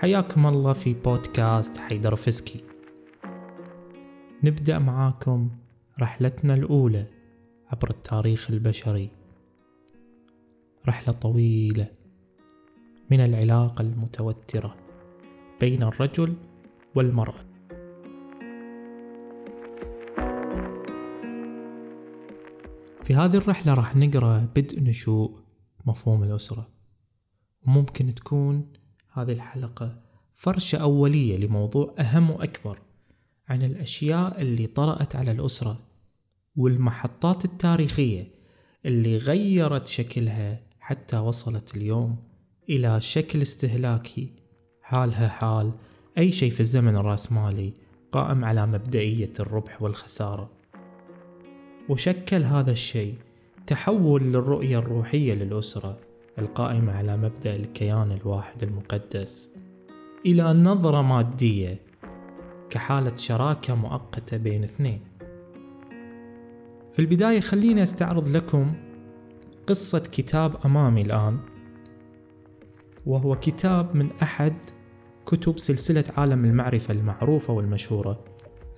حياكم الله في بودكاست حيدر فسكي نبدأ معاكم رحلتنا الأولى عبر التاريخ البشري. رحلة طويلة من العلاقة المتوترة بين الرجل والمرأة. في هذه الرحلة راح نقرأ بدء نشوء مفهوم الأسرة. وممكن تكون هذه الحلقة فرشة أولية لموضوع أهم وأكبر عن الأشياء اللي طرأت على الأسرة والمحطات التاريخية اللي غيرت شكلها حتى وصلت اليوم إلى شكل استهلاكي. حالها حال أي شيء في الزمن الرأسمالي قائم على مبدئية الربح والخسارة. وشكل هذا الشيء تحول للرؤية الروحية للأسرة. القائمة على مبدأ الكيان الواحد المقدس. إلى نظرة مادية كحالة شراكة مؤقتة بين اثنين. في البداية خليني أستعرض لكم قصة كتاب أمامي الآن وهو كتاب من أحد كتب سلسلة عالم المعرفة المعروفة والمشهورة.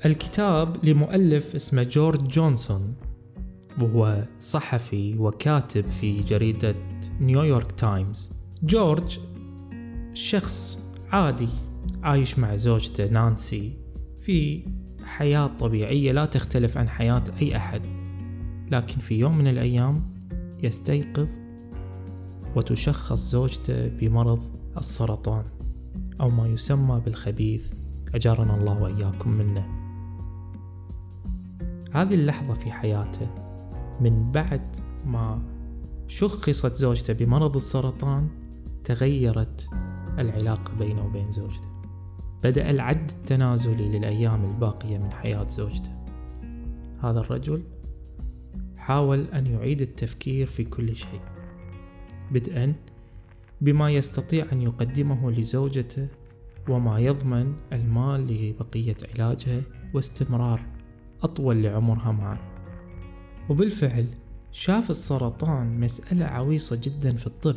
الكتاب لمؤلف اسمه جورج جونسون. وهو صحفي وكاتب في جريدة نيويورك تايمز جورج شخص عادي عايش مع زوجته نانسي في حياة طبيعية لا تختلف عن حياة أي أحد. لكن في يوم من الأيام يستيقظ وتشخص زوجته بمرض السرطان أو ما يسمى بالخبيث. أجارنا الله وإياكم منه. هذه اللحظة في حياته. من بعد ما شخصت زوجته بمرض السرطان تغيرت العلاقة بينه وبين زوجته. بدأ العد التنازلي للأيام الباقية من حياة زوجته. هذا الرجل حاول أن يعيد التفكير في كل شيء. بدءا بما يستطيع أن يقدمه لزوجته وما يضمن المال لبقية علاجها واستمرار أطول لعمرها معه وبالفعل شاف السرطان مسألة عويصة جدا في الطب.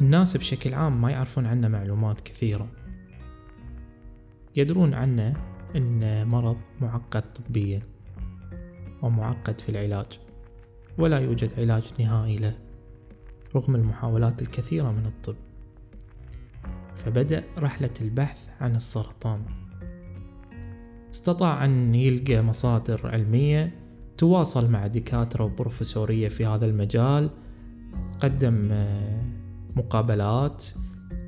الناس بشكل عام ما يعرفون عنه معلومات كثيرة. يدرون عنه أنه مرض معقد طبيا ومعقد في العلاج ولا يوجد علاج نهائي له رغم المحاولات الكثيرة من الطب. فبدأ رحلة البحث عن السرطان. استطاع أن يلقى مصادر علمية تواصل مع دكاترة وبروفيسورية في هذا المجال قدم آه، مقابلات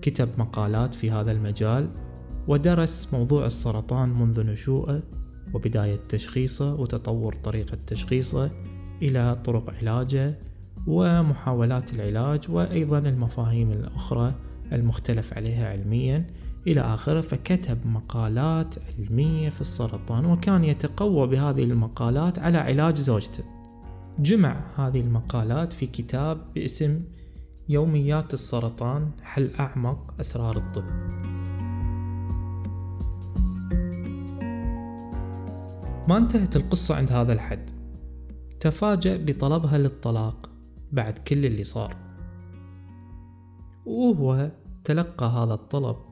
كتب مقالات في هذا المجال ودرس موضوع السرطان منذ نشوءه وبداية تشخيصه وتطور طريقة تشخيصه إلى طرق علاجه ومحاولات العلاج وأيضا المفاهيم الأخرى المختلف عليها علميا. إلى آخره فكتب مقالات علمية في السرطان وكان يتقوى بهذه المقالات على علاج زوجته. جمع هذه المقالات في كتاب باسم يوميات السرطان حل أعمق أسرار الطب. ما انتهت القصة عند هذا الحد. تفاجأ بطلبها للطلاق بعد كل اللي صار. وهو تلقى هذا الطلب.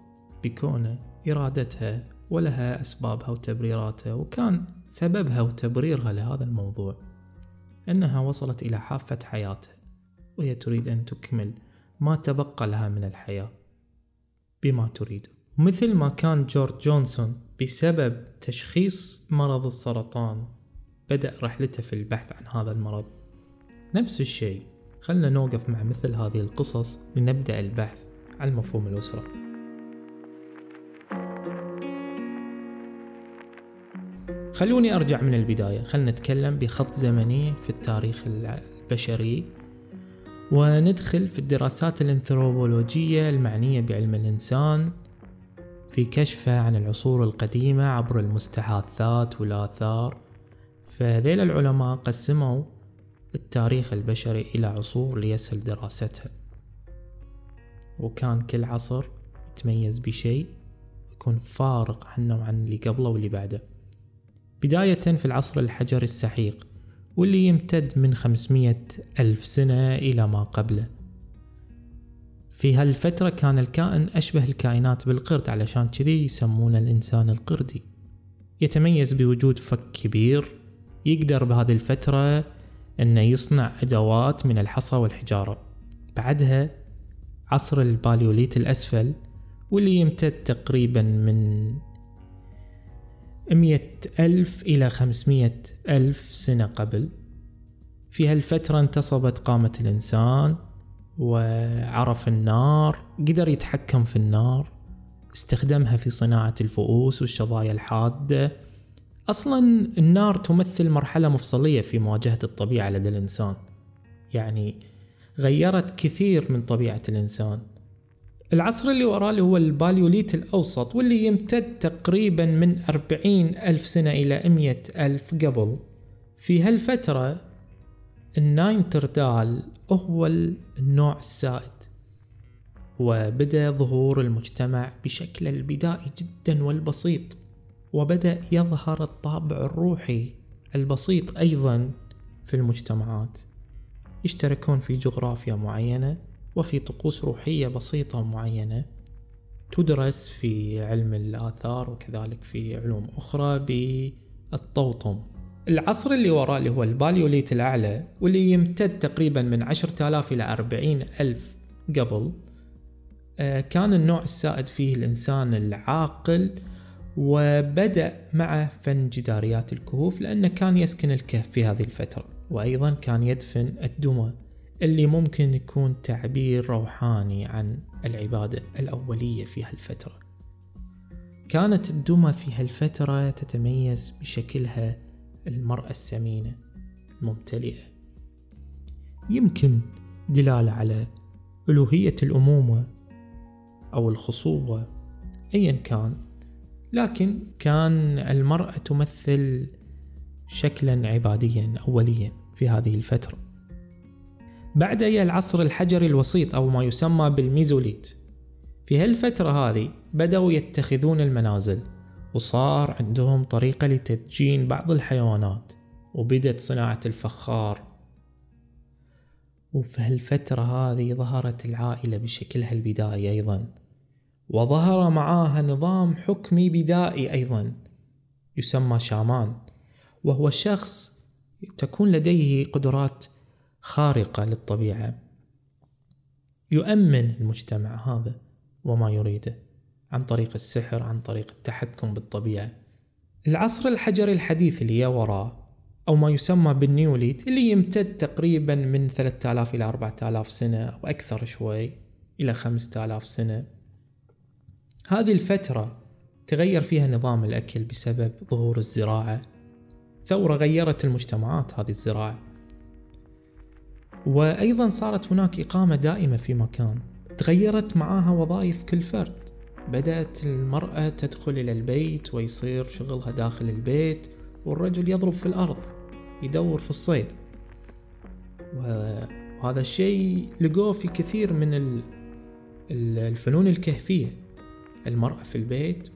بكونه إرادتها ولها أسبابها وتبريراتها وكان سببها وتبريرها لهذا الموضوع. أنها وصلت إلى حافة حياتها وهي تريد أن تكمل ما تبقى لها من الحياة بما تريد. مثل ما كان جورج جونسون بسبب تشخيص مرض السرطان بدأ رحلته في البحث عن هذا المرض. نفس الشيء خلنا نوقف مع مثل هذه القصص لنبدأ البحث عن مفهوم الأسرة. خلوني أرجع من البداية. خلنا نتكلم بخط زمني في التاريخ البشري وندخل في الدراسات الانثروبولوجية المعنية بعلم الإنسان في كشفه عن العصور القديمة عبر المستحاثات والآثار. فذيل العلماء قسموا التاريخ البشري إلى عصور ليسهل دراستها. وكان كل عصر يتميز بشيء يكون فارق عنه وعن اللي قبله واللي بعده. بداية في العصر الحجري السحيق واللي يمتد من خمسمية ألف سنة إلى ما قبله. في هالفترة كان الكائن أشبه الكائنات بالقرد علشان كذي يسمونه الإنسان القردي. يتميز بوجود فك كبير يقدر بهذه الفترة أنه يصنع أدوات من الحصى والحجارة. بعدها عصر الباليوليت الأسفل واللي يمتد تقريبا من مية ألف إلى خمسمية ألف سنة قبل. في هالفترة انتصبت قامة الإنسان وعرف النار قدر يتحكم في النار استخدمها في صناعة الفؤوس والشظايا الحادة. أصلا النار تمثل مرحلة مفصلية في مواجهة الطبيعة لدى الإنسان. يعني غيرت كثير من طبيعة الإنسان. العصر اللي وراه اللي هو الباليوليت الأوسط واللي يمتد تقريبا من أربعين ألف سنة إلى مية ألف قبل. في هالفترة الناينتردال هو النوع السائد وبدأ ظهور المجتمع بشكله البدائي جدا والبسيط وبدأ يظهر الطابع الروحي البسيط أيضا في المجتمعات. يشتركون في جغرافيا معينة وفي طقوس روحية بسيطة معينة تدرس في علم الآثار وكذلك في علوم أخرى بالطوطم العصر اللي وراه اللي هو الباليوليت الأعلى واللي يمتد تقريبا من عشرة آلاف إلى أربعين ألف قبل آه، كان النوع السائد فيه الإنسان العاقل وبدأ مع فن جداريات الكهوف لأنه كان يسكن الكهف في هذه الفترة وأيضا كان يدفن الدمى. اللي ممكن يكون تعبير روحاني عن العبادة الأولية في هالفترة. كانت الدمى في هالفترة تتميز بشكلها المرأة السمينة الممتلئة. يمكن دلالة على ألوهية الأمومة أو الخصوبة أيا كان. لكن كان المرأة تمثل شكلا عباديا أوليا في هذه الفترة. بعد أي العصر الحجري الوسيط أو ما يسمى بالميزوليت. في هالفترة هذه بدأوا يتخذون المنازل وصار عندهم طريقة لتدجين بعض الحيوانات وبدت صناعة الفخار. وفي هالفترة هذه ظهرت العائلة بشكلها البدائي أيضا وظهر معاها نظام حكمي بدائي أيضا يسمى شامان. وهو شخص تكون لديه قدرات خارقة للطبيعة. يؤمن المجتمع هذا وما يريده عن طريق السحر عن طريق التحكم بالطبيعة. العصر الحجري الحديث اللي وراه أو ما يسمى بالنيوليت اللي يمتد تقريبا من 3000 إلى 4000 سنة أو أكثر شوي إلى 5000 سنة. هذه الفترة تغير فيها نظام الأكل بسبب ظهور الزراعة. ثورة غيرت المجتمعات هذه الزراعة. وأيضا صارت هناك إقامة دائمة في مكان. تغيرت معاها وظائف كل فرد. بدأت المرأة تدخل إلى البيت ويصير شغلها داخل البيت والرجل يضرب في الأرض يدور في الصيد. وهذا الشيء لقوه في كثير من الفنون الكهفية. المرأة في البيت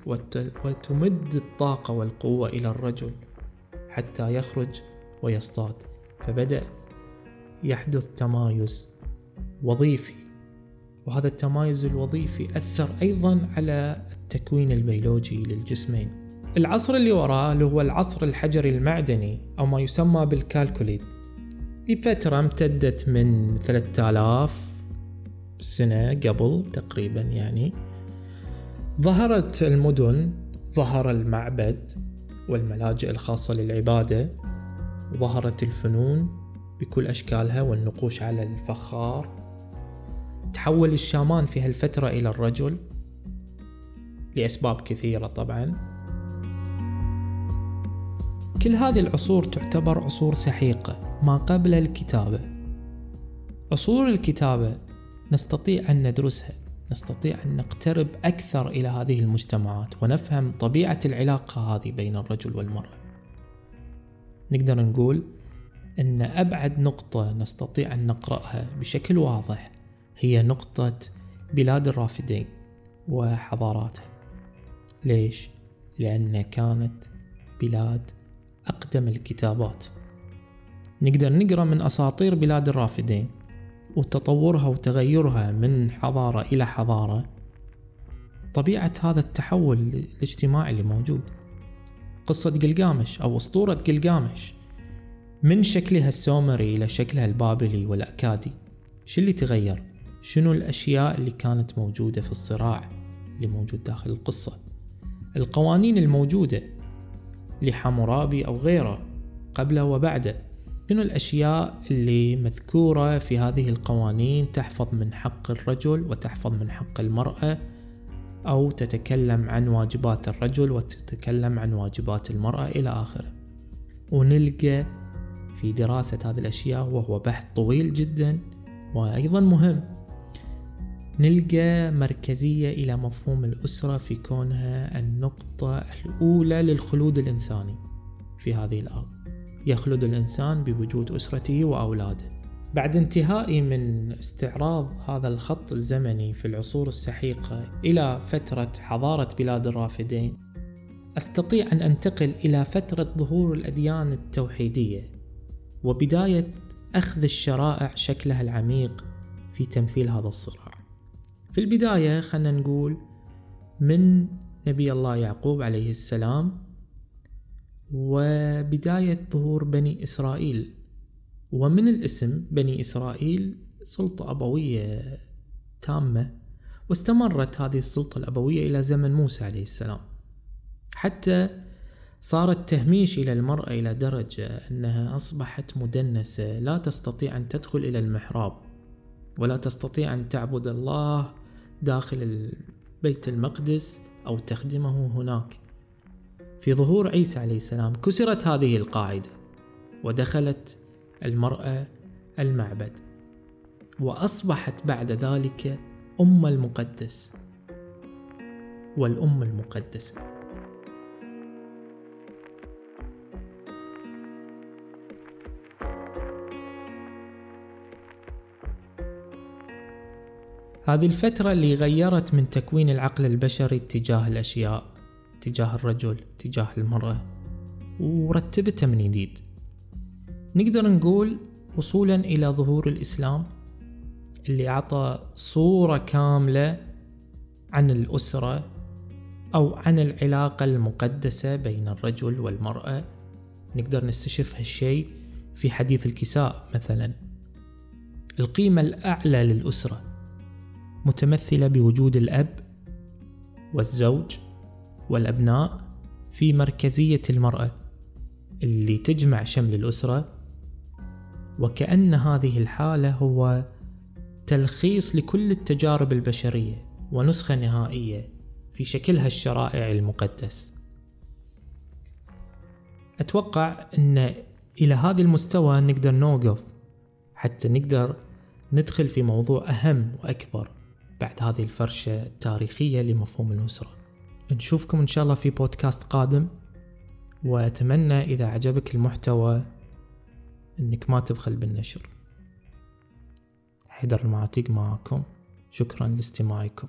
وتمد الطاقة والقوة إلى الرجل حتى يخرج ويصطاد. فبدأ يحدث تمايز وظيفي وهذا التمايز الوظيفي أثر أيضا على التكوين البيولوجي للجسمين. العصر اللي وراه اللي هو العصر الحجري المعدني أو ما يسمى بالكالكوليت. فترة امتدت من 3000 سنة قبل تقريبا يعني ظهرت المدن ظهر المعبد والملاجئ الخاصة للعبادة وظهرت الفنون بكل أشكالها والنقوش على الفخار. تحول الشامان في هالفترة إلى الرجل لأسباب كثيرة طبعا. كل هذه العصور تعتبر عصور سحيقة ما قبل الكتابة. عصور الكتابة نستطيع أن ندرسها نستطيع أن نقترب أكثر إلى هذه المجتمعات ونفهم طبيعة العلاقة هذه بين الرجل والمرأة. نقدر نقول أن أبعد نقطة نستطيع أن نقرأها بشكل واضح هي نقطة بلاد الرافدين وحضاراتها ليش؟ لأن كانت بلاد أقدم الكتابات. نقدر نقرأ من أساطير بلاد الرافدين وتطورها وتغيرها من حضارة إلى حضارة. طبيعة هذا التحول الاجتماعي اللي موجود. قصة قلقامش أو أسطورة قلقامش من شكلها السومري إلى شكلها البابلي والأكادي شو اللي تغير؟ شنو الأشياء اللي كانت موجودة في الصراع اللي موجود داخل القصة القوانين الموجودة لحمورابي أو غيره قبله وبعده شنو الأشياء اللي مذكورة في هذه القوانين تحفظ من حق الرجل وتحفظ من حق المرأة أو تتكلم عن واجبات الرجل وتتكلم عن واجبات المرأة إلى آخره ونلقى في دراسة هذه الأشياء وهو بحث طويل جدا وأيضا مهم. نلقى مركزية إلى مفهوم الأسرة في كونها النقطة الأولى للخلود الإنساني في هذه الأرض. يخلد الإنسان بوجود أسرته وأولاده. بعد انتهائي من استعراض هذا الخط الزمني في العصور السحيقة إلى فترة حضارة بلاد الرافدين أستطيع أن أنتقل إلى فترة ظهور الأديان التوحيدية. وبداية أخذ الشرائع شكلها العميق في تمثيل هذا الصراع. في البداية خلنا نقول من نبي الله يعقوب عليه السلام وبداية ظهور بني إسرائيل. ومن الاسم بني إسرائيل سلطة أبوية تامة واستمرت هذه السلطة الأبوية إلى زمن موسى عليه السلام. حتى صار التهميش إلى المرأة إلى درجة أنها أصبحت مدنسة. لا تستطيع أن تدخل إلى المحراب ولا تستطيع أن تعبد الله داخل بيت المقدس أو تخدمه هناك. في ظهور عيسى عليه السلام كسرت هذه القاعدة ودخلت المرأة المعبد وأصبحت بعد ذلك أم المقدس والأم المقدسة. هذه الفترة اللي غيرت من تكوين العقل البشري تجاه الأشياء تجاه الرجل تجاه المرأة ورتبتها من جديد. نقدر نقول وصولا إلى ظهور الإسلام اللي أعطى صورة كاملة عن الأسرة أو عن العلاقة المقدسة بين الرجل والمرأة. نقدر نستشف هالشيء في حديث الكساء مثلا. القيمة الأعلى للأسرة. متمثلة بوجود الأب والزوج والأبناء في مركزية المرأة اللي تجمع شمل الأسرة وكأن هذه الحالة هو تلخيص لكل التجارب البشرية ونسخة نهائية في شكلها الشرائع المقدس. أتوقع أن إلى هذا المستوى نقدر نوقف حتى نقدر ندخل في موضوع أهم وأكبر. بعد هذه الفرشة التاريخية لمفهوم الأسرة نشوفكم إن شاء الله في بودكاست قادم وأتمنى إذا عجبك المحتوى أنك ما تبخل بالنشر. حيدر المعاتيق معكم شكرا لاستماعكم.